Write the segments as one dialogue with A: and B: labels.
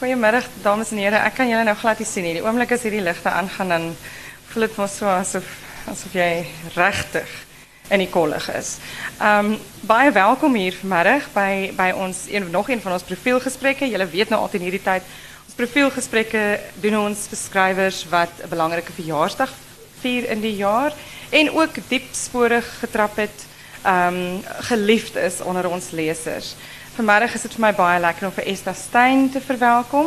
A: Goedemiddag, dames en heren. Ik kan jullie nou glad zien. nie. Die oomblik as hierdie ligte aangaan, dan voel het mos so asof asof jy regtig in die kollig is. Um baie welkom hier vanmiddag by by ons een nog een van ons profielgesprekke. Julle weet nou altyd in hierdie tyd ons profielgesprekke doen ons skrywers wat 'n belangrike verjaarsdag vier in die jaar en ook diepsporig getrap het um geliefd is onder ons lesers. Vanmiddag is het voor mij baie lekker om Esther Stein te verwelkom.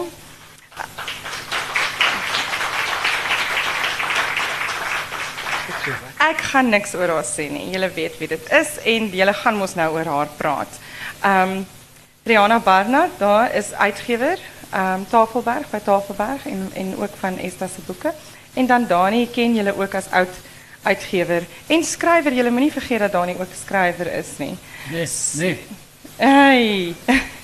A: Ek gaan niks oor haar sê nie. Julle wie dit is en julle gaan mos nou oor haar praat. Ehm um, Barnard, daar is uitgewer, ehm Tafelberg by Tafelberg en en ook van Esther se. En dan Dani ken julle ook as oud uitgewer en skrywer. Julle moenie vergeet dat Dani ook skrywer is nie.
B: Nee, nee.
A: Hey.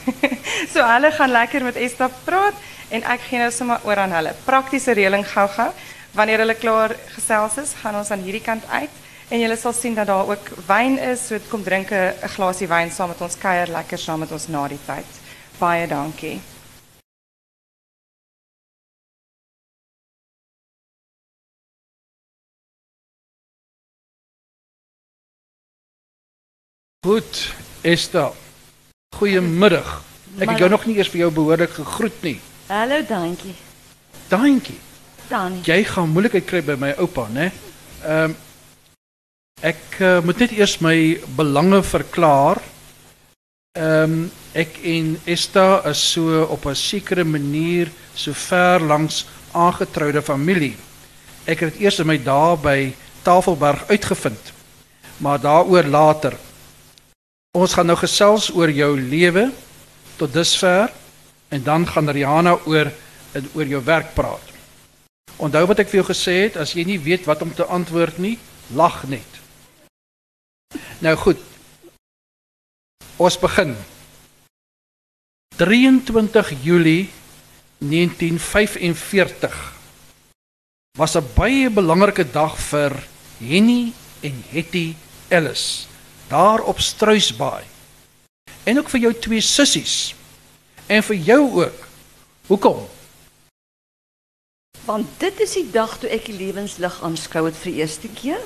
A: so hulle gaan lekker met Esther praat en ek gee nou sommer oor aan hulle. Praktiese reëling gou-gou. Wanneer hulle klaar gesels is, gaan ons aan hierdie kant uit en julle sal sien dat daar ook wyn is. So kom drink 'n glasie wyn saam met ons kuier lekker saam met ons na die tyd. Baie dankie.
B: Goed, Esther. Goedemiddag. Ik heb jou nog niet eens voor jou behoorlijk gegroet nie.
C: Hallo Daantjie.
B: Daantjie.
C: Dani.
B: Jy gaan moeilikheid kry by my oupa, né? Ehm ek uh, moet net eers my belange verklaar. Ehm ek en Esther is so op 'n sekere manier so ver langs aangetroude familie. Ek het dit eers in my dae by Tafelberg uitgevind. Maar daaroor later. Ons gaan nou gesels oor jou lewe tot dusver en dan gaan Rihanna oor oor jou werk praat. Onthou wat ek vir jou gesê het, as jy nie weet wat om te antwoord nie, lag net. Nou goed. Ons begin. 23 Julie 1945 was 'n baie belangrike dag vir Henny en Hetty Ellis daar op Struisbaai. En ook vir jou twee sissies. En vir jou ook. Hoekom?
C: Want dit is die dag toe ek die lewenslig aanskou het vir die eerste keer.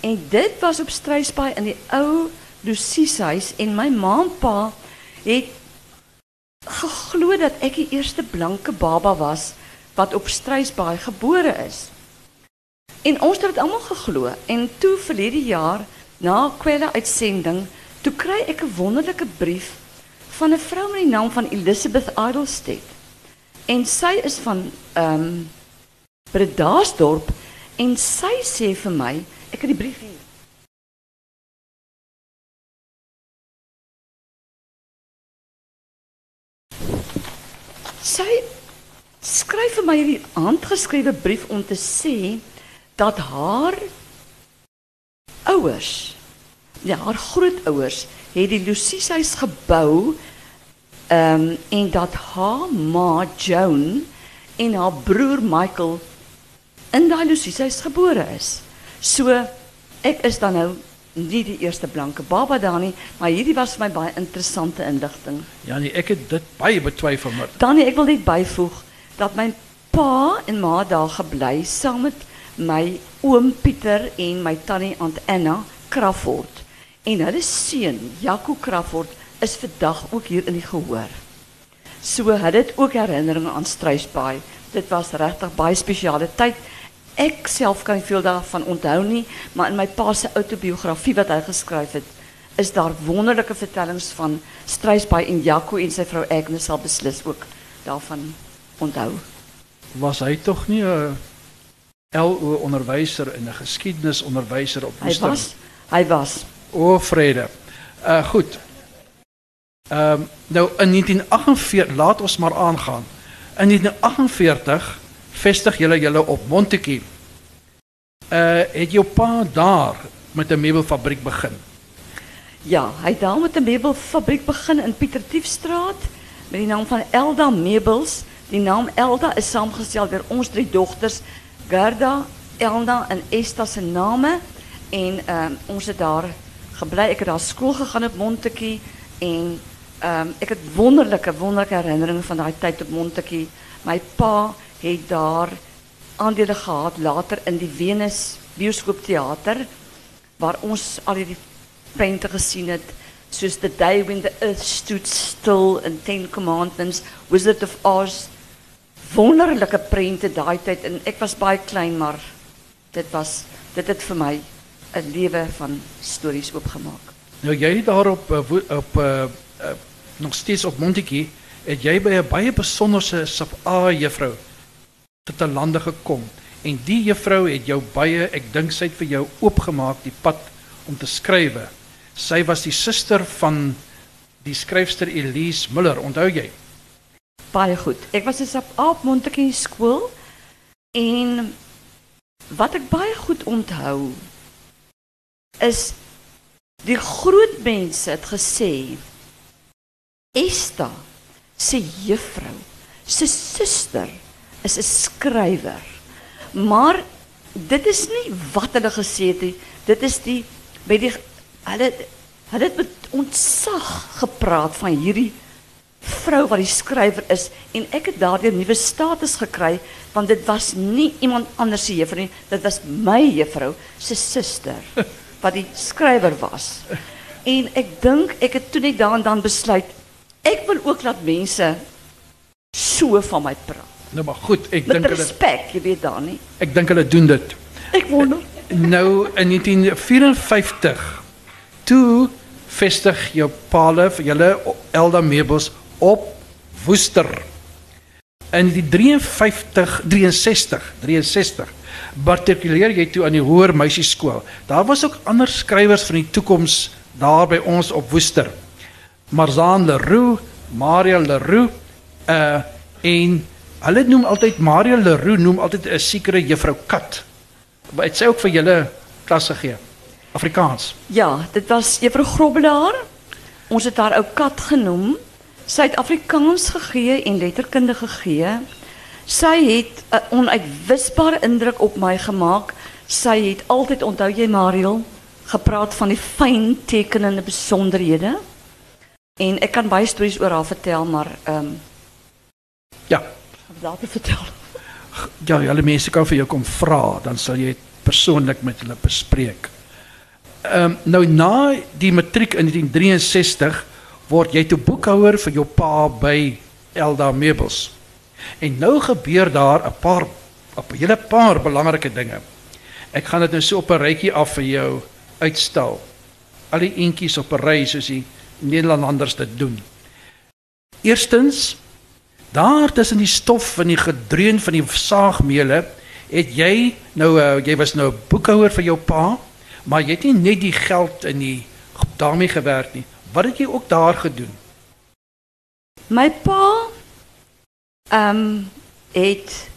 C: En dit was op Struisbaai in die ou Lucies huis en my ma en pa het geglo dat ek die eerste blanke baba was wat op Struisbaai gebore is. En ons het dit almal geglo en toe verlede jaar na kwelle uitsending, toe kry ek 'n wonderlike brief van 'n vrou met die naam van Elizabeth Idlestead. En sy is van ehm um, en sy sê vir my, ek het die brief hier. Sy skryf vir my hierdie handgeskrewe brief om te sê dat haar ouers, ja, haar grootouers het die Lucieshuis gebou ehm um, en dat haar ma Joan en haar broer Michael in daai Lucieshuis gebore is. So ek is dan nou nie die eerste blanke baba daar nie, maar hierdie was vir my baie interessante inligting.
B: Ja nee, ek het dit baie betwyfel maar.
C: Ek wil net byvoeg dat my pa en ma daar gebly saam met my oom Pieter en my tannie Aunt Anna Crawford. En hulle seun, Jaco Crawford, is vandag ook hier in die gehoor. So het dit ook herinneringe aan Struisbaai. Dit was regtig baie spesiale tyd. Ek self kan veel daarvan onthou nie, maar in my pa se autobiografie wat hy geskryf het, is daar wonderlike vertellings van Struisbaai en Jaco en sy vrou Agnes sal beslis ook daarvan onthou.
B: Was hy tog nie 'n LO onderwyser en 'n geskiedenisonderwyser op
C: Hy
B: Woestyn?
C: was hy was
B: O vrede. Uh goed. Ehm nou in 1948 laat ons maar aangaan. In 1948 vestig julle julle op Montetjie. Uh het jou pa daar met 'n meubelfabriek begin.
C: Ja, hy het daar met 'n meubelfabriek begin in Pietertiefstraat met die naam van Elda Meubels. Die naam Elda is saamgestel deur ons drie dogters, Gerda, Elda en Esta se name en ehm ons het daar gebly. Ek het daar skool gegaan op Montetjie en ehm ek het wonderlike wonderlike herinneringe van daai tyd op Montetjie. My pa het daar aandele gehad later in die Venus Bioskoopteater waar ons al die prente gesien het soos The Day When the Earth Stood Still and Ten Commandments, Wizard of Oz. Wonderlike prente daai en ek was baie klein maar dit was dit het vir my 'n lewe van stories oopgemaak.
B: Nou jy het daar op uh, wo- op uh, uh, nog steeds op Montetjie het jy by 'n baie besonderse sap A juffrou tot 'n lande gekom en die juffrou het jou baie ek dink sy het jou oopgemaak die pad om te skrywe. Sy was die suster van die skryfster Elise Miller, onthou jy?
C: Baie goed. Ek was dus op op skool en wat ek baie goed onthou is die groot mense het gesê Esta se juffrou, se suster is 'n skrywer. Maar dit is nie wat hulle gesê het nie. Dit is die by die hulle hulle het met ontzag gepraat van hierdie vrou wat die skrywer is en ek het daardeur nuwe status gekry want dit was nie iemand anders se juffrou nie dit was my juffrou se suster wat die skrywer was. En ek dink ek het toe net daan dan besluit ek wil ook laat mense so van my praat.
B: Nou maar goed, ek
C: met
B: dink hulle
C: respek jy weet dan nie.
B: Ek dink hulle doen dit.
C: ek wonder.
B: Nou in 1954 toe vestig jou paal vir julle Elda Meubels op Woester. In die 53 63 63 matrikuleer jy toe aan die hoër meisieskool. Daar was ook ander skrywers van die toekoms daar by ons op Woester. Marzaan Leroux, Maria Leroux uh en hulle noem altyd Maria Leroux noem altyd 'n sekere juffrou Kat. Maar het sy ook vir julle klas gegee? Afrikaans.
C: Ja, dit was juffrou Grobbelaar. Ons het haar ou kat genoem. Sy het Afrikaans gegee en letterkunde gegee. Sy het 'n onuitwisbare indruk op my gemaak. Sy het altyd, onthou jy Mariel, gepraat van die fyn tekenende besonderhede. En ek kan baie stories oor haar vertel, maar ehm um,
B: Ja.
C: we later vertel.
B: Ja, julle mense kan vir jou kom vra, dan sal jy dit persoonlik met hulle bespreek. Ehm um, nou na die matriek in 1963 word jy toe boekhouer vir jou pa by Elda Meubels. En nou gebeur daar 'n paar op 'n hele paar belangrike dinge. Ek gaan dit nou so op 'n rytjie af vir jou uitstel. Al die eentjies op 'n ry soos die Nederlanders dit doen. Eerstens Daar tussen die stof en die gedreun van die saagmeule het jy nou uh, jy was nou boekhouer vir jou pa, maar jy het nie net die geld in die daarmee gewerk nie. Wat het jy ook daar gedoen?
C: My pa ehm um, het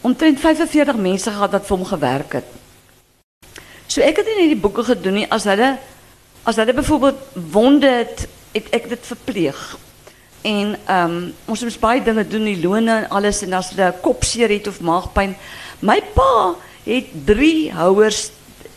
C: omtrent 45 mense gehad wat vir hom gewerk het. So ek het net die boeke gedoen nie as hulle as hulle byvoorbeeld wonde het, het verpleeg. En ehm um, ons moes baie doen, die lone en alles en hulle 'n kopseer het of maagpyn. My pa het drie houers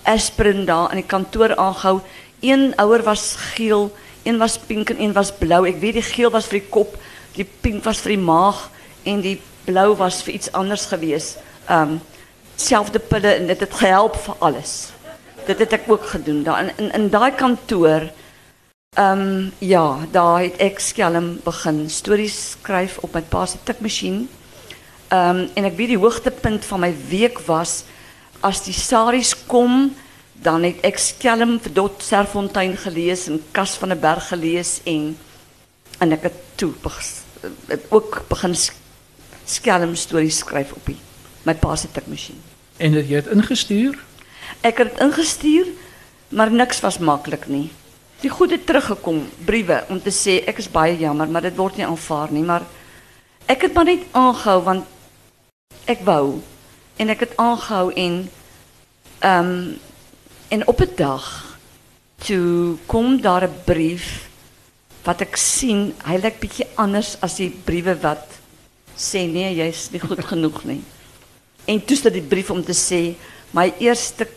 C: aspirin daar in die kantoor aangehou. Een houer was geel, een was pink en een was blou. Ek weet die geel was vir die kop, die pink was vir die maag en die blou was vir iets anders gewees. Ehm um, selfde pille en dit het gehelp vir alles. Dit het ek ook gedoen daar in in, kantoor. Um, ja, daar het ek skelm begin stories skryf op my pa se tikmasjien. Ehm um, en ek weet die hoogtepunt van my week was as die saries kom, dan het ek skelm Dot Serfontein gelees en Kas van der Berg gelees en en ek het toe beg- het ook begin sk- skelm stories skryf op die my pa se tikmasjien.
B: En het jy dit ingestuur?
C: Ek het dit ingestuur, maar niks was maklik nie. Die goed het teruggekom, briewe om te sê ek is baie jammer, maar dit word nie aanvaar nie, maar ek het maar net aangehou want ek wou en ek het aangehou en ehm um, en op 'n dag toe kom daar 'n brief wat ek sien, hy lyk bietjie anders as die briewe wat sê nee, jy's nie goed genoeg nie. En toe sit die brief om te sê my eerste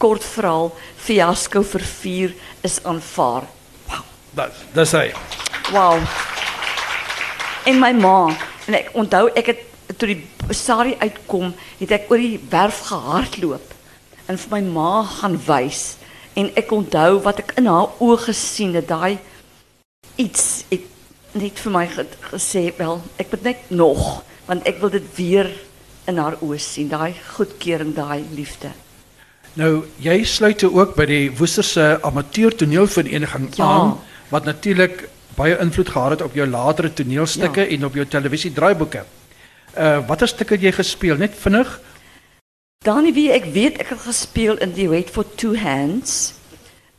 C: kort verhaal fiasco vir 4 is aanvaar.
B: Dat dis hy.
C: Wow. En my ma en ek onthou ek het toe die sari uitkom, het ek oor die werf gehardloop en vir my ma gaan wys en ek onthou wat ek in haar oë gesien het, daai iets het net vir my ge gesê wel, ek moet net nog want ek wil dit weer in haar oë sien, daai goedkeuring, daai liefde.
B: Nou, jy sluit ook by die Woesterse amateur toneelvereniging
C: Ja.
B: aan wat natuurlik baie invloed gehad het op jou latere toneelstukke
C: Ja.
B: en op jou televisiedraaiboeke. Uh watter stukke het jy gespeel? Net vinnig.
C: Dani, wie ek weet ek het gespeel in die Wait for Two Hands.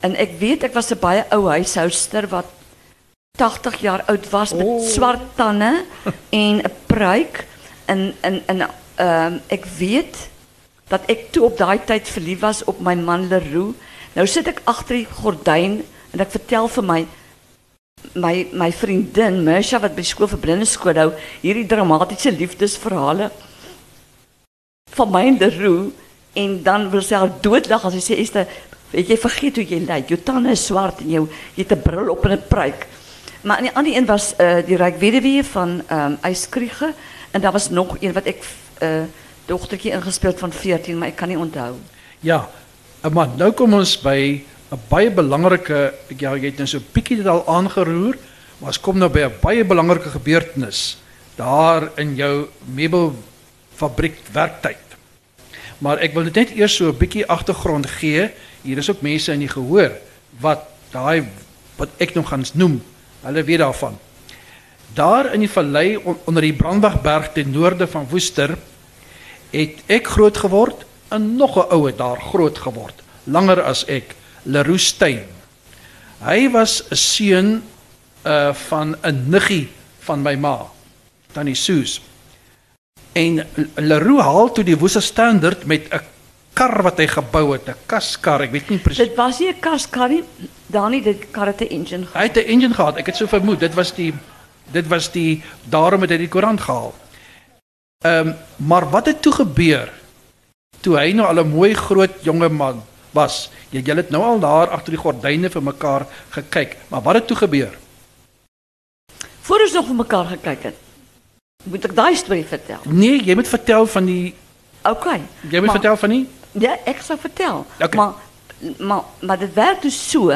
C: En ek weet ek was 'n baie ou huishouster wat 80 jaar oud was met
B: Oh.
C: swart tande en 'n pruik en en en ehm ek weet dat ek toe op daai tyd verlief was op my man Leroux. Nou sit ek agter die gordyn en ek vertel vir my my my vriendin Mersha wat by skool vir blindes skool hou hierdie dramatiese liefdesverhale van my en Leroux en dan wil sy haar doodlag as sy sê Esther, weet jy vergeet hoe jy lyk. Jou tande is swart en jou jy het 'n bril op en 'n pruik. Maar die ander een was uh, die ryk weduwee van ehm um, Eyskriege en daar was nog een wat 'n uh, dogtertjie ingespeel het van 14, maar ek kan nie onthou.
B: Ja. Maar nou kom ons by 'n baie belangrike ja, jy het nou so 'n bietjie dit al aangeroer, maar ons kom nou by 'n baie belangrike gebeurtenis daar in jou meubelfabriek werktyd. Maar ek wil net eers so 'n bietjie agtergrond gee. Hier is ook mense in die gehoor wat daai wat ek nog gaan noem. Hulle weet daarvan. Daar in die vallei on, onder die Brandwegberg ten noorde van Woester het ek groot geword en nog 'n oue daar groot geword, langer as ek, Leroux Steyn. Hy was 'n seun uh van 'n niggie van my ma, Tannie Soos. En Leroux haal toe die Woester Standard met 'n kar wat hy gebou het, 'n kaskar, ek weet nie presies.
C: Dit was nie 'n kaskarrie, Dani, dit karate engine.
B: Hy het 'n engine gehad. Ek het so vermoed dit was die dit was die daarom het hy die koerant gehaal. Ehm um, maar wat het toe gebeur? Toe hy nou al 'n mooi groot jonge man was. Jy julle het nou al daar agter die gordyne vir mekaar gekyk, maar wat het toe gebeur?
C: Voor ons nog vir mekaar gekyk het. Moet ek daai storie vertel?
B: Nee, jy moet vertel van die
C: OK.
B: jy moet
C: maar-
B: vertel van die
C: Ja, ek sal vertel.
B: Oké.
C: Maar maar maar dit werk dus so.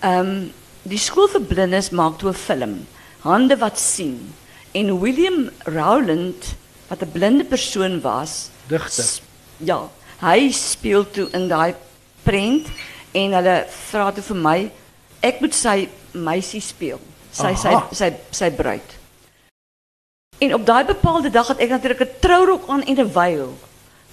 C: Ehm die skool vir blindes maak toe 'n film, Hande wat sien. En William Rowland wat 'n blinde persoon was,
B: digter.
C: s- ja, hy speel toe in daai prent en hulle vra toe vir my ek moet sy meisie speel. Sy sy
B: Aha.
C: sy sy bruid. En op daai bepaalde dag het ek natuurlik 'n trourok aan en 'n wyl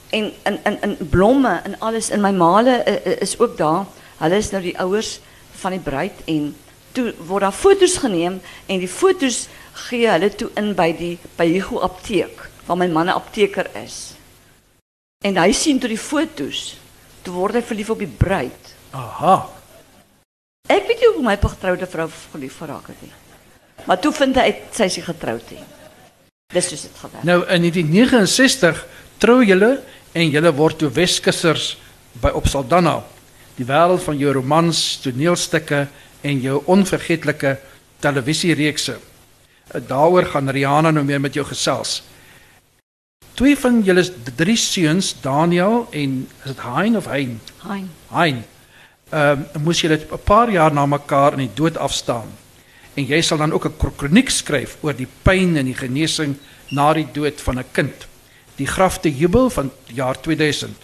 C: en in in blomme en alles in my maale uh, is ook daar. Hulle is nou die ouers van die bruid en toe word daar foto's geneem en die foto's gee hulle toe in by die by Hugo apteek waar my man 'n apteker is. En hy sien toe die foto's. Toe word hy verlief op die bruid.
B: Aha.
C: Ek weet nie hoe my getroude vrou verlief geraak het nie. Maar toe vind hy uit sy is nie getroud nie. Dis soos dit gewerk.
B: Nou in 1969 trou julle en julle word toe Weskissers by op Saldanha. Die wêreld van jou romans, toneelstukke en jou onvergeetlike televisiereekse. Daaroor gaan Rihanna nou meer met jou gesels. Twee van julle drie seuns, Daniel en is dit Hein of Hein?
C: Hein.
B: Hein. Ehm um, moes julle 'n paar jaar na mekaar in die dood afstaan. En jy sal dan ook 'n kro- kroniek skryf oor die pyn en die genesing na die dood van 'n kind. Die grafte jubel van jaar 2000.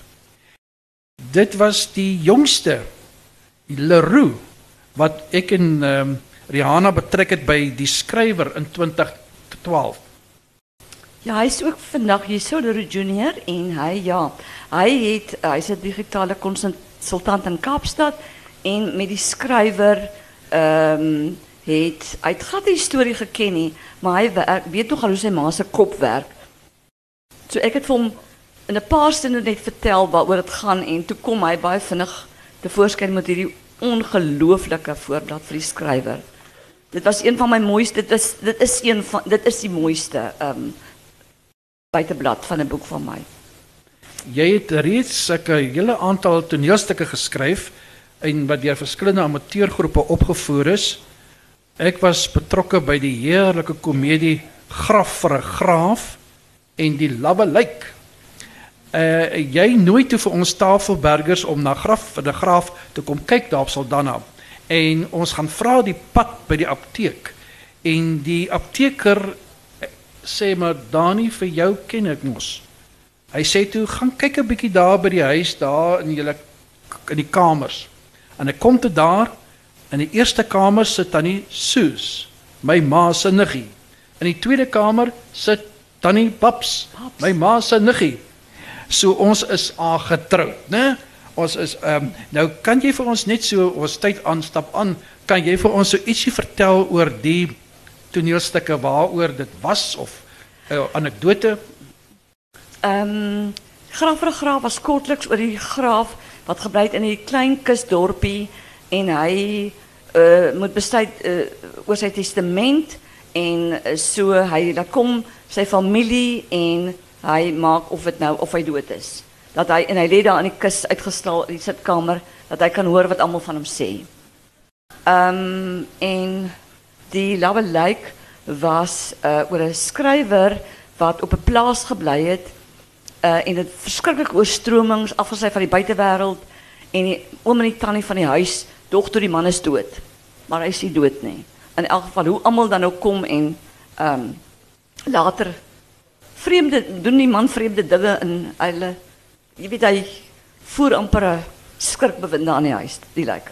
B: Dit was die jongste Leroux wat ek en ehm um, Rihanna betrek het by die skrywer in 2012.
C: Ja, hy is ook vandag hier so Leroux Junior en hy ja, hy het hy's 'n digitale konsultant in Kaapstad en met die skrywer ehm um, het hy het die storie geken nie, maar hy werk, weet nog al hoe sy ma se kop werk. So ek het vir in 'n paar sinne net vertel waaroor dit gaan en toe kom hy baie vinnig te voorskyn met hierdie ongelooflike voorblad vir die skrywer. Dit was een van my mooiste dit is dit is een van dit is die mooiste ehm um, buiteblad van 'n boek van my.
B: Jy het reeds 'n hele aantal toneelstukke geskryf en wat deur verskillende amateurgroepe opgevoer is. Ek was betrokke by die heerlike komedie Graf vir 'n Graaf en die Labbe Lyk. Uh jy nooi toe vir ons Tafelbergers om na Graf vir 'n Graaf te kom kyk daar op Saldanha. En ons gaan vra die pad by die apteek. En die apteker eh, sê maar Dani vir jou ken ek mos. Hy sê toe gaan kyk 'n bietjie daar by die huis daar in julle in die kamers. En ek kom toe daar in die eerste kamer sit tannie Soos, my ma se niggie. In die tweede kamer sit tannie Paps, my ma se niggie. So ons is aangetroud, né? Ons is ehm um, nou kan jy vir ons net so ons tyd aanstap aan, kan jy vir ons so ietsie vertel oor die toneelstukke waaroor dit was of 'n uh, anekdote?
C: Ehm um, Graaf vir Graaf was kortliks oor die graaf wat gebly het in 'n klein kusdorpie en hy uh moet besluit uh oor sy testament en uh, so hy dan kom familie en hy maak of dit nou of hy dood is. Dat hy en hy lê daar in die kus uitgestal in die sitkamer dat hy kan hoor wat almal van hom sê. Ehm en die Lawe Lyk was uh oor 'n skrywer wat op 'n plaas gebly het uh en dit verskriklik oorstromings afgesy van die buitewêreld en die oom en die tannie van die huis dog toe die man is dood. Maar hy is nie dood nie. In elk geval hoe almal dan nou kom en ehm um, later vreemde doen die man vreemde dinge in hulle jy weet hy voer amper 'n skrikbewinde aan die huis, die lyk.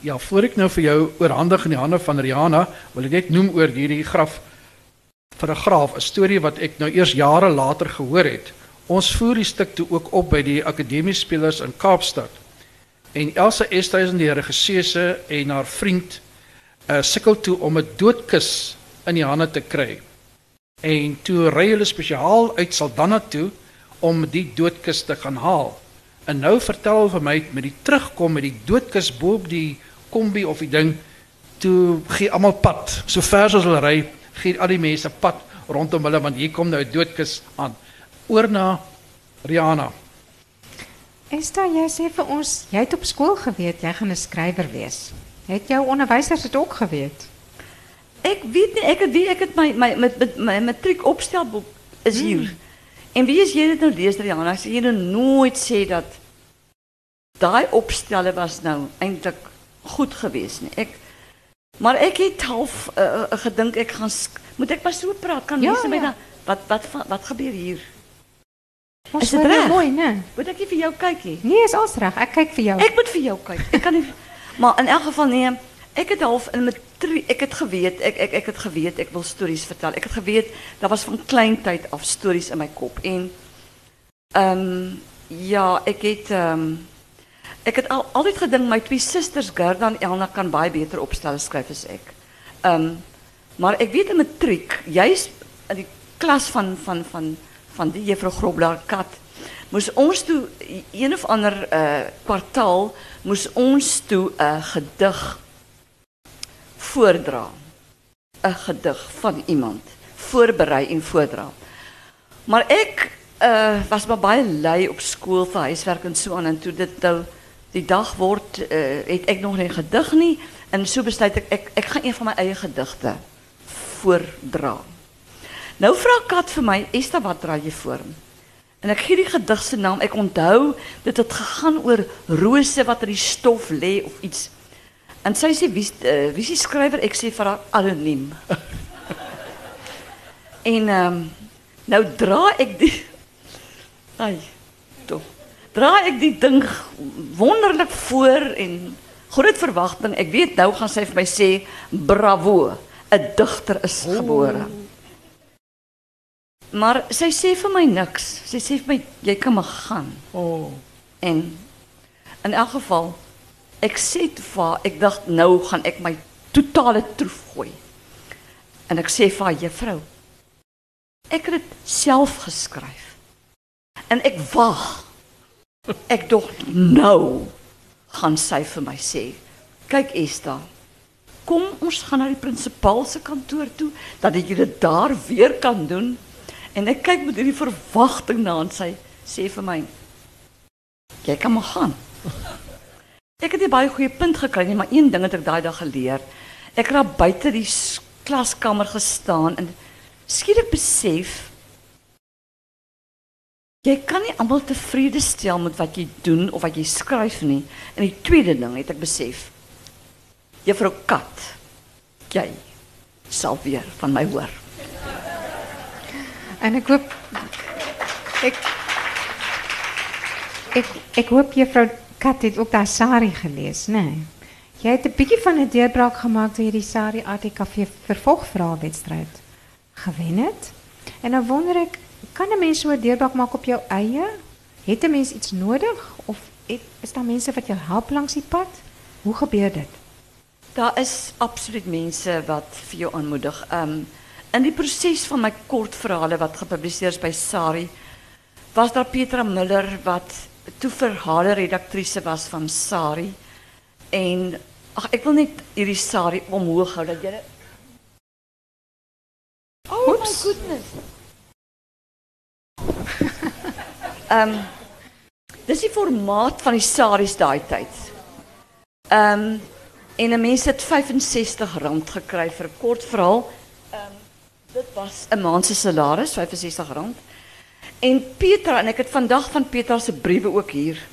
B: Ja, voor ek nou vir jou oorhandig in die hande van Rihanna, wil ek net noem oor hierdie graf vir 'n graaf, 'n storie wat ek nou eers jare later gehoor het. Ons voer die stuk toe ook op by die Akademie Spelers in Kaapstad. En Elsa Esthuizen die regisseuse en haar vriend uh, sukkel toe om 'n doodkus in die hande te kry. En toe ry hulle spesiaal uit Saldanha toe om die doodkus te gaan haal. En nou vertel hulle vir my met die terugkom met die doodkus bo op die kombi of die ding toe gee almal pad. So ver as hulle ry, gee al die mense pad rondom hulle want hier kom nou 'n doodkus aan. Oor na Rihanna.
D: Esther, jy sê vir ons, jy het op skool geweet jy gaan 'n skrywer wees. Het jou onderwysers dit ook geweet?
C: Ek weet nie, ek het wie ek het my my met met my matriek opstelboek is hier. Mm. En wie is jy dit nou lees Rihanna? Sê jy nou nooit sê dat daai opstelle was nou eintlik goed geweest nie. Ek maar ek het half uh, gedink ek gaan moet ek maar so praat kan
D: Ja,
C: mense my
D: ja.
C: dan wat wat wat, wat gebeur hier? Is dit reg?
D: mooi, né?
C: Moet ek nie vir jou kyk nie?
D: Nee, is alles reg. Ek kyk vir jou.
C: Ek moet vir jou kyk. Ek kan nie maar in elk geval nee, ek het half in matriek ek het geweet, ek ek ek het geweet ek wil stories vertel. Ek het geweet daar was van klein tyd af stories in my kop en ehm ja, ek het ehm ek het al altyd gedink my twee susters Gerda en Elna kan baie beter opstelle skryf as ek. Ehm maar ek weet in matriek, jy's in die klas van van van van die juffrou Grobler kat moes ons toe een of ander uh kwartaal moes ons toe 'n gedig voordra. 'n Gedig van iemand voorberei en voordra. Maar ek uh was maar baie lui op skool vir huiswerk en so aan en toe dit nou die dag word uh het ek nog nie gedig nie en so besluit ek ek gaan een van my eie gedigte voordra. Nou vra Kat vir my, "Esta, wat dra jy voor?" En ek gee die gedig se naam. Ek onthou dit het gegaan oor rose wat in die stof lê of iets. En sy sê wie uh, wie is die skrywer? Ek sê vir haar anoniem. en ehm um, nou dra ek die Ai. Toe. Dra ek die ding wonderlik voor en groot verwagting. Ek weet nou gaan sy vir my sê bravo, 'n digter is gebore. Oh. Maar sy sê vir my niks. Sy sê vir my jy kan maar gaan.
B: O, oh,
C: En in elk geval ek sê te vir haar, ek dink nou gaan ek my totale troef gooi. En ek sê vir haar juffrou, ek het dit self geskryf. En ek wag. Ek dog nou gaan sy vir my sê, kyk Esta, kom ons gaan na die prinsipaal se kantoor toe dat jy dit daar weer kan doen. En ek kyk met hierdie verwagting na en sy sê vir my, kan maar gaan. Ek het nie baie goeie punt gekry nie, maar een ding het ek daai dag geleer. ek het daar die klaskamer gestaan en skielik besef jy kan nie almal tevrede stel met wat jy doen of wat jy skryf nie. En die tweede ding het ek besef. Juffrou Kat, jy sal weer van my hoor.
D: En ek hoop ek ek ek hoop juffrou Kat het ook daai Sari gelees, né? Nee. Jy het 'n bietjie van 'n deurbraak gemaak toe jy die Sari ATKV vervolgvraagwedstryd gewen het. En nou wonder ek, kan 'n mens so 'n deurbraak maak op jou eie? Het 'n mens iets nodig of is daar mense wat jou help langs die pad? Hoe gebeur dit?
C: Daar is absoluut mense wat vir jou aanmoedig. Um in die proses van my kortverhale wat gepubliseer is by Sari, was daar Petra Miller wat toe verhale redaktrise was van Sari. En ag ek wil net hierdie Sari omhoog hou dat jy Oh my goodness. Ehm um, dis die formaat van die saris daai tyd. Ehm um, en 'n mens het R65 gekry vir 'n kort verhaal. Ehm um, dit was 'n maand se salaris, R65. En Petra en ek het vandag van Petra se briewe ook hier.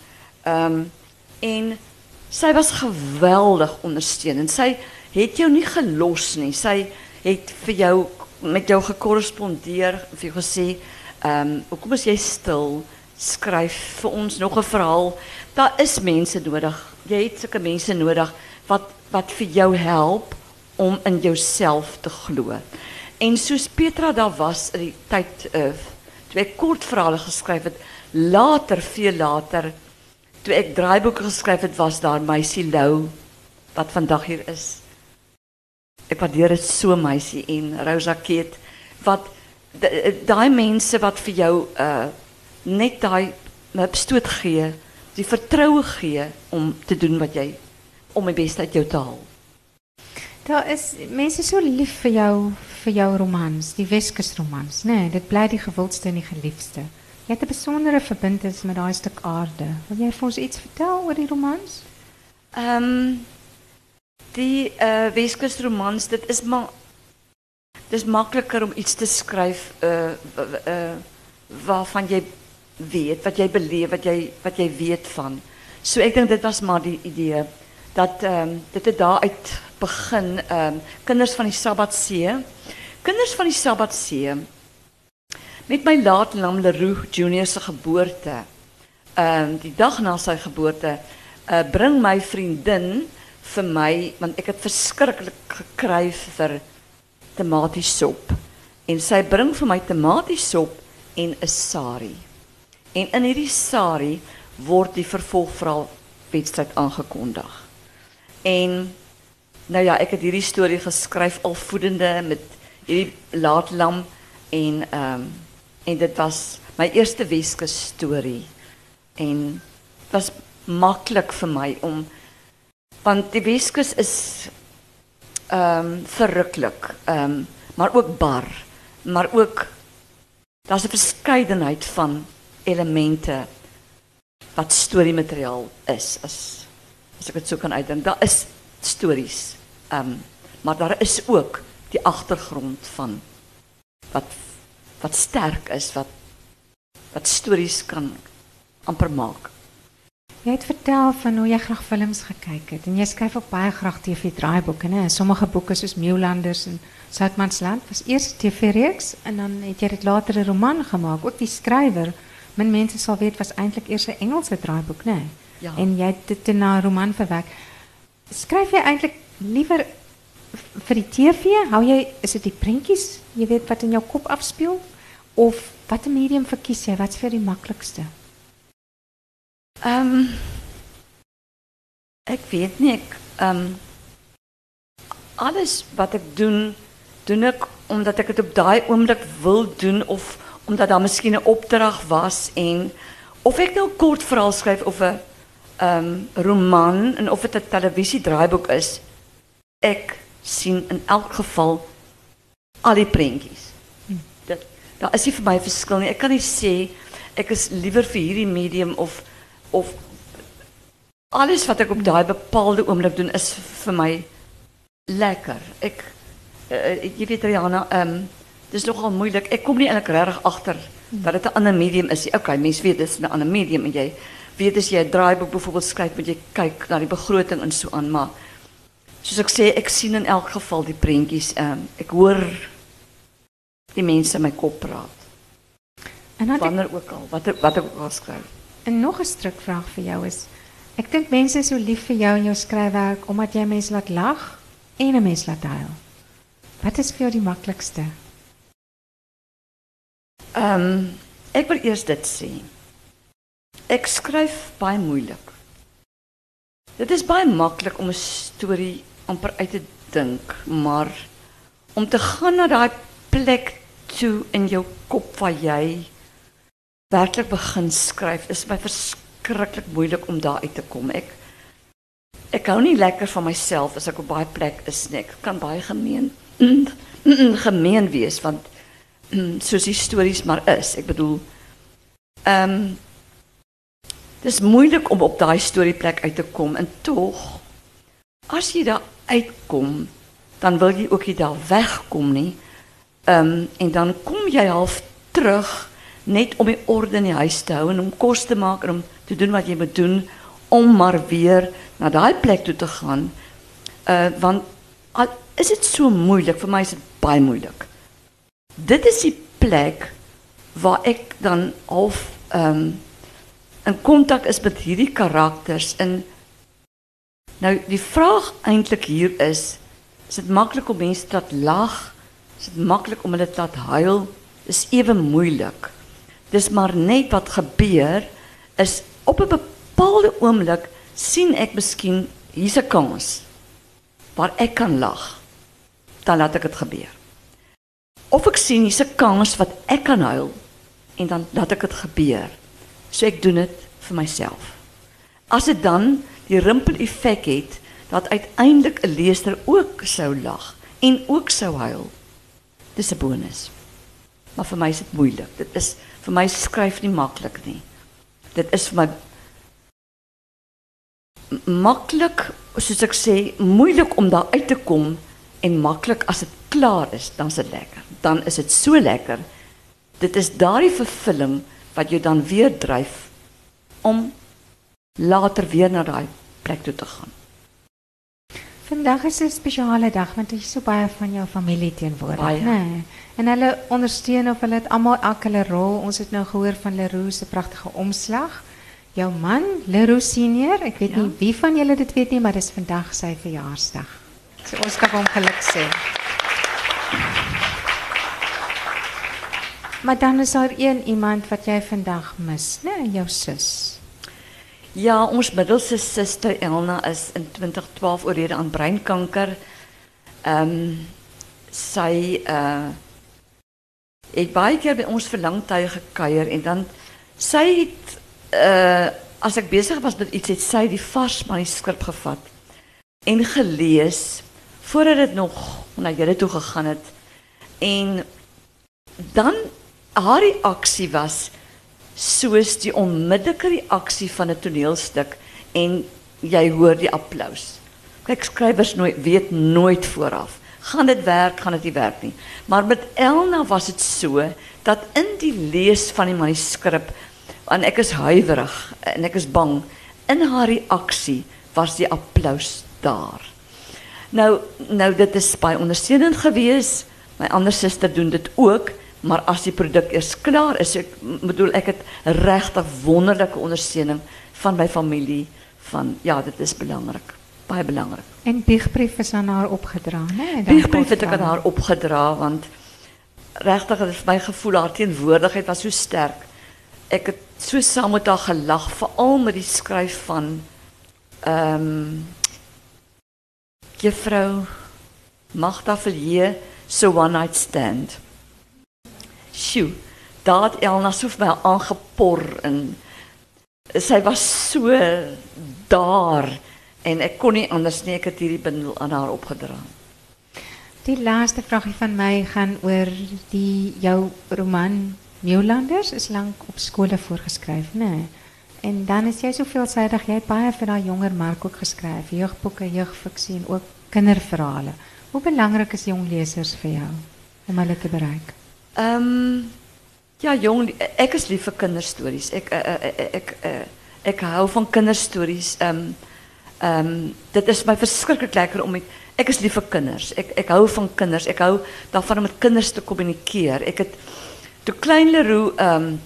C: Um, en sy was geweldig ondersteunend. Sy het jou nie gelos nie. Sy het jou met jou gekorrespondeer, vir jou gesê, ehm um, is jy stil? Skryf vir ons nog 'n verhaal. Daar is mense nodig. Jy het sulke mense nodig wat wat vir jou help om in jouself te glo. En soos Petra daar was in die tyd uh, toe ek kortverhale geskryf het, later veel later toe ek draaiboeke geskryf het, was daar meisie Lou wat vandag hier is. Ek waardeer dit so meisie en Rosa Keet wat daai mense wat vir jou uh net daai stoot gee, die vertroue gee om te doen wat jy om die beste uit jou te haal.
D: Daar is mense so lief vir jou vir jou romans, die Weskus romans, né? Nee, dit bly die gewildste en die geliefdste. Jy het 'n besondere verbintenis met daai stuk aarde. Wil jy vir ons iets vertel oor die romans?
C: Ehm die uh Weskus romans, dit is maar dis makliker om iets te skryf uh uh waarvan jy weet, wat jy beleef, wat jy wat weet van. So ek dink dit was maar die idee dat ehm dit het daaruit begin um, kinders van die Sabbatsee. Kinders van die Sabbatsee met my laat Lam Leroux Junior se geboorte. Um, die dag na sy geboorte uh bring my vriendin vir my want ek het verskriklik gekry vir tomatiesop en sy bring vir my tomatiesop en 'n sari. En in hierdie sari word die vervolgverhaal wedstryd aangekondig. En nou ja, ek het hierdie storie geskryf al voedende met hierdie laatlam en um, en dit was my eerste Weskus storie. En dit was maklik vir my om want die Weskus is ehm verruklik, ehm maar ook bar, maar ook daar's 'n verskeidenheid van elemente wat storiemateriaal is as ek dit so kan uitdruk. Daar is stories. Ehm um, maar daar is ook die agtergrond van wat wat sterk is wat wat stories kan amper maak.
D: Jy het vertel van hoe jy graag films gekyk het en jy skryf ook baie graag TV-draaiboeke, né? Sommige boeke soos Meeulanders en Soutmansland was eers 'n TV-reeks en dan het jy dit later 'n roman gemaak. Ook die skrywer, min mense sal weet, was eintlik eers 'n Engelse draaiboek, né?
C: Ja.
D: En jy het dit na 'n roman verwerk. Skryf jy eintlik liewer vir die TV? Hou jy is dit die prentjies, jy weet wat in jou kop afspeel of watter medium verkies jy? Wat's vir die maklikste?
C: Ehm um, ek weet nie ek ehm alles wat ek doen doen ek omdat ek dit op daai oomblik wil doen of omdat daar miskien 'n opdrag was en of ek nou kort verhaal skryf of ehm um, roman en of dit 'n televisiedraaiboek is ek sien in elk geval al die prentjies. Dit daar is nie vir my verskil nie. Ek kan nie sê ek is liewer vir hierdie medium of of alles wat ek op daai bepaalde oomblik doen is vir my lekker. Ek uh, jy weet Rihanna, ehm um, dis nogal moeilik. Ek kom nie eintlik regtig agter dat dit 'n ander medium is. Okay, mense weet dis 'n ander medium en weet as jy 'n draaiboek byvoorbeeld skryf, moet jy kyk na die begroting en so aan, maar soos ek sê, ek sien in elk geval die prentjies. Ehm um, ek hoor die mense in my kop praat. En dan wanneer ook al, wat wat ek ook al skryf.
D: En nog 'n strukvraag vir jou is ek dink mense is so lief vir jou en jou skryfwerk omdat jy mense laat lag en 'n mens laat huil. Wat is vir jou die maklikste?
C: Ehm um, ek wil eers dit sê. Ek skryf baie moeilik. Dit is baie maklik om 'n storie amper uit te dink, maar om te gaan na daai plek toe in jou kop waar jy werklik begin skryf is my verskriklik moeilik om daar uit te kom. Ek ek hou nie lekker van myself as ek op baie plek is nie. Ek kan baie gemeen gemeen wees want soos die stories maar is. Ek bedoel ehm um, dis moeilik om op daai storieplek uit te kom en tog as jy daar uitkom dan wil jy ook nie daar wegkom nie. Ehm en dan kom jy half terug net om die orde in die huis te hou en om kos te maak en om te doen wat jy moet doen om maar weer na daai plek toe te gaan. Uh want is dit so moeilik vir my is dit baie moeilik. Dit is die plek waar ek dan half ehm in kontak is met hierdie karakters in nou die vraag eintlik hier is is dit maklik om mense te laat lag? Is dit maklik om hulle te laat huil? Dis ewe moeilik. Dis maar net wat gebeur is op 'n bepaalde oomblik sien ek miskien hier's 'n kans waar ek kan lag. Dan laat ek dit gebeur. Of ek sien hier's 'n kans wat ek kan huil en dan laat ek dit gebeur. So ek doen dit vir myself. As dit dan die rimpel effek het dat uiteindelik 'n leser ook sou lag en ook sou huil. Dis 'n bonus. Maar vir my is dit moeilik. Dit is vir my skryf nie maklik nie. Dit is vir my maklik, soos ek sê, moeilik om daar uit te kom en maklik as dit klaar is, dan is dit lekker. Dan is dit so lekker. Dit is daardie vervulling wat jou dan weer dryf om later weer na daai plek toe te gaan.
D: Vandag is 'n spesiale dag want is so baie van jou familie teenwoordig, né? Nee. En hulle ondersteun of hulle het almal elke hulle rol. Ons het nou gehoor van Leroux se pragtige omslag. Jou man, Leroux senior, ek weet ja. nie wie van julle dit weet nie, maar dis vandag sy verjaarsdag. So ons kan hom geluk sê. Maar dan is daar een iemand wat jy vandag mis, né, nee, jou sus.
C: Ja, ons middelste suster Elna is in 2012 oorlede aan breinkanker. Um, sy uh het baie keer by ons verlangtuie gekuier en dan sy het uh as ek was met iets het sy die vars manuskrip gevat en gelees voordat dit nog na julle toe gegaan het en dan haar reaksie was soos die onmiddellike reaksie van 'n toneelstuk en jy hoor die applous. Kyk skrywers nooit weet nooit vooraf gaan dit werk, gaan dit nie werk nie. Maar met Elna was dit so dat in die lees van die manuskrip en ek is huiwerig en ek is bang in haar reaksie was die applous daar. Nou nou dit is baie ondersteunend geweest. My ander suster doen dit ook, maar as die produk eers klaar is, ek bedoel ek het regtig wonderlike ondersteuning van my familie van ja, dit is belangrik baie belangrik.
D: En biegbrief is aan haar opgedra, né?
C: Biegbrief het ek aan haar opgedra want het my gevoel haar teenwoordigheid was so sterk. Ek het so saam met haar gelag veral met die skryf van ehm um, Juffrou Magda Villiers so one night stand. Sjoe, daad Elna so vir my aangepor en sy was so daar en ek kon nie anders nie hierdie bundel aan haar opgedra.
D: Die laaste vragie van my gaan oor die jou roman Nieuwlanders is lank op skole voorgeskryf, né? Nee. En dan is jy so veelsidig, jy het baie vir daai jonger mark ook geskryf, jeugboeke, jeugfiksie en ook kinderverhalen. Hoe belangrijk is jong lezers voor jou om hulle te bereiken?
C: Ehm ja, jong, ek is lief kinderstories. Ek uh, ek hou van kinderstories. Ehm dit is my verskriklik lekker om ek is lief kinders. Ek ek hou van kinders. Ek hou daarvan om met kinders te kommunikeer. Ek het toe klein Leroux ehm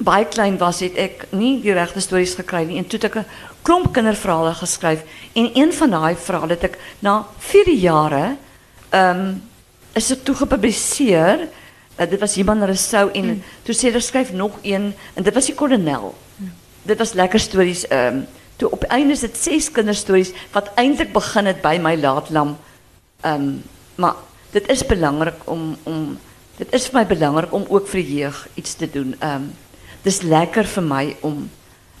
C: baie klein was het ek nie die regte stories gekry nie en toe het ek 'n klomp kinderverhale geskryf en een van daai verhale het ek na 4 jare ehm is gepubliseer. Uh, dit was iemand Rousseau en mm. toe sê hulle skryf nog een en dit was die kolonel. Mm. Dit was lekker stories ehm um, toe op einde is dit ses kinderstories wat eintlik begin het by my laatlam. Ehm um, maar dit is belangrik om om dit is vir my belangrik om ook vir jeug iets te doen. Ehm um, dis lekker vir my om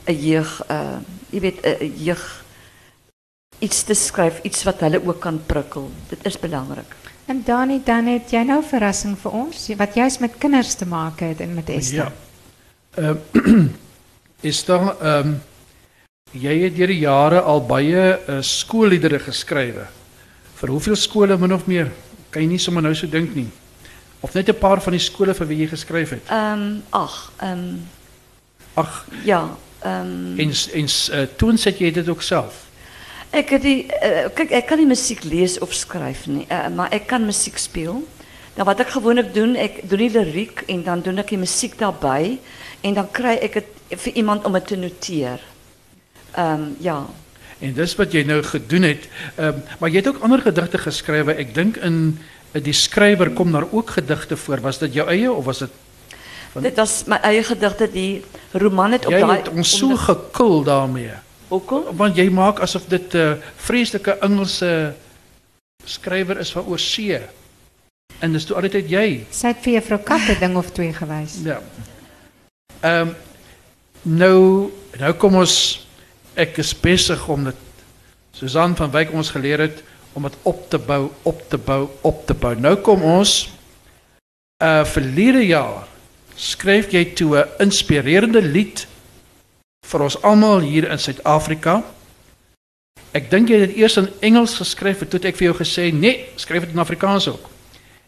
C: 'n jeug uh jy weet 'n jeug iets te skryf, iets wat hulle ook kan prikkel. Dit is belangrik.
D: En Dani, dan het jy nou verrassing vir ons wat juist met kinders te maak het en met Esther.
B: Ja. Ehm uh, is daar ehm um, jy het deur die jare al baie uh, skoolliedere geskrywe. Vir hoeveel skole min of meer? Kan jy nie sommer nou so dink nie. Of net 'n paar van die skole vir wie jy geskryf het?
C: Ehm um, ag, ehm um,
B: ag
C: ja, ehm um,
B: en en uh, toen sit jy dit ook self.
C: Het die uh, kyk ek kan nie musiek lees of nie, uh, maar ek kan musiek speel. Nou wat ek gewoonlik doen, ek doen die liriek en dan doen ek die musiek daarbey en dan kry ek dit vir iemand om dit te noteer. Ehm um, ja.
B: En dis wat jy nou gedoen het. Ehm um, maar jy het ook ander gedigte geskrywe. Ek dink in die skrywer kom daar ook gedigte voor. Was dit jou eie of was
C: van... Dit was my eie gedigte die roman het op Jy
B: het ons so gekul daarmee.
C: Hoekom?
B: Want jy maak asof dit 'n uh, vreeslike Engelse skrywer is van oorsee. En dis toe altyd jy.
D: Sy het vir juffrou Katte ding of twee gewys.
B: Ja. Ehm um, nou nou kom ons ek is besig om dit Susan van Wyk ons geleer het om dit op te bou, op te bou, op te bou. Nou kom ons uh verlede jaar skryf jy toe 'n inspirerende lied vir ons almal hier in Suid-Afrika. Ek dink jy het dit eers in Engels geskryf en toe het ek vir jou gesê, "Nee, skryf dit in Afrikaans ook."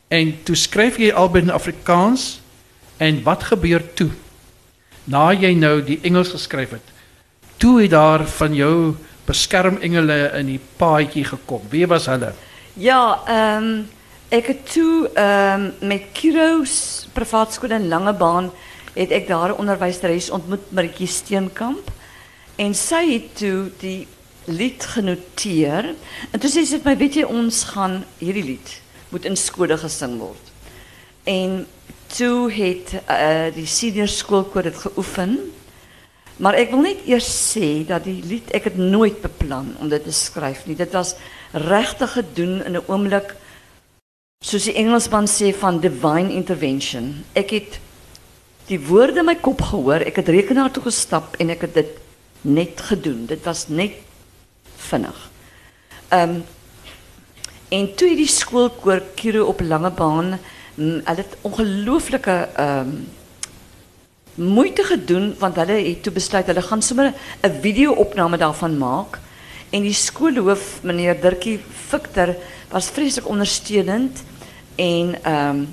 B: En toe skryf jy albei in Afrikaans en wat gebeur toe? Na jy nou die Engels geskryf het, toe het daar van jou beskermengele in die paadjie gekom. Wie was hulle?
C: Ja, ehm um, ek het toe ehm um, met Kiro's privaat skool in Langebaan het ek daar 'n onderwyseres ontmoet Maritjie Steenkamp en sy het toe die lied genoteer en toe sê sy vir my weet jy ons gaan hierdie lied moet in skole gesing word. En toe het uh, die senior skoolkoor dit geoefen. Maar ek wil net eers sê dat die lied ek het nooit beplan om dit te nie. Dit was regtig gedoen in 'n oomblik soos die Engelsman sê van divine intervention. Ek het die woorde in my kop gehoor, ek het rekenaar toe gestap en ek het dit net gedoen. Dit was net vinnig. Um, en toe het die skoolkoor Kiro op Langebaan, mm, hulle het ongelooflike um, moeite gedoen want hulle het toe besluit hulle gaan sommer 'n video-opname daarvan maak en die skoolhoof meneer Dirkie Victor was vreeslik ondersteunend en ehm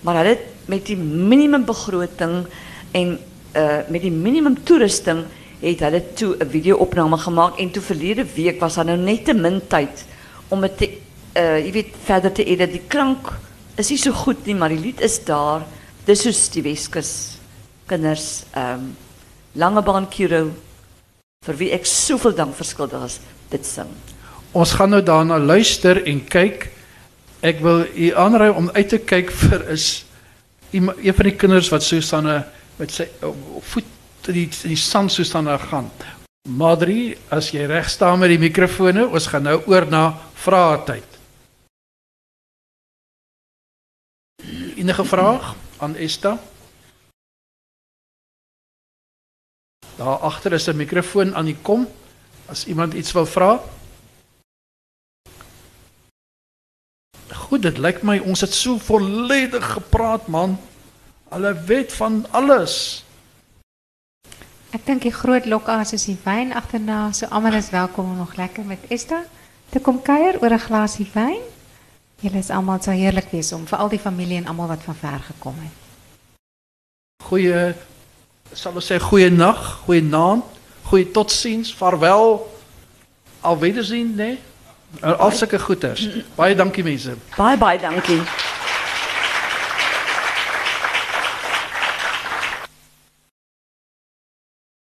C: maar hulle met die minimum begroting en uh met die minimum toerusting het hulle toe 'n video-opname gemaak en toe verlede week was daar nou net te min tyd om dit te uh weet verder te edit die klank is nie so goed nie maar die lied is daar soos die Weskus kinders ehm Langebaan Kiro vir wie ek soveel dank verskuldig is dit sing.
B: Ons gaan nou daarna luister en kyk. Ek wil u aanraai om uit te kyk vir is een van die kinders wat staan met sy voet die die sand staan gaan. Madri, as jy reg staan met die mikrofone, ons gaan nou oor na vrae tyd. Enige vraag aan Esta? Daar agter is 'n mikrofoon aan die kom as iemand iets wil vra. Goed, dit lyk my ons het so volledig gepraat man. Hulle weet van alles.
D: Ek dink die groot lokas is die wyn agterna, so almal is welkom om nog lekker met Esther te kom kuier oor 'n glasie wyn. Julle is almal so heerlik wees om vir al die familie en almal wat van ver gekom het.
B: Goeie sal ons sê goeie nag, goeie naand, goeie totsiens, vaarwel. Alwedersien? Nee? Al sulke goeters. Baie dankie mense.
C: Baie baie dankie.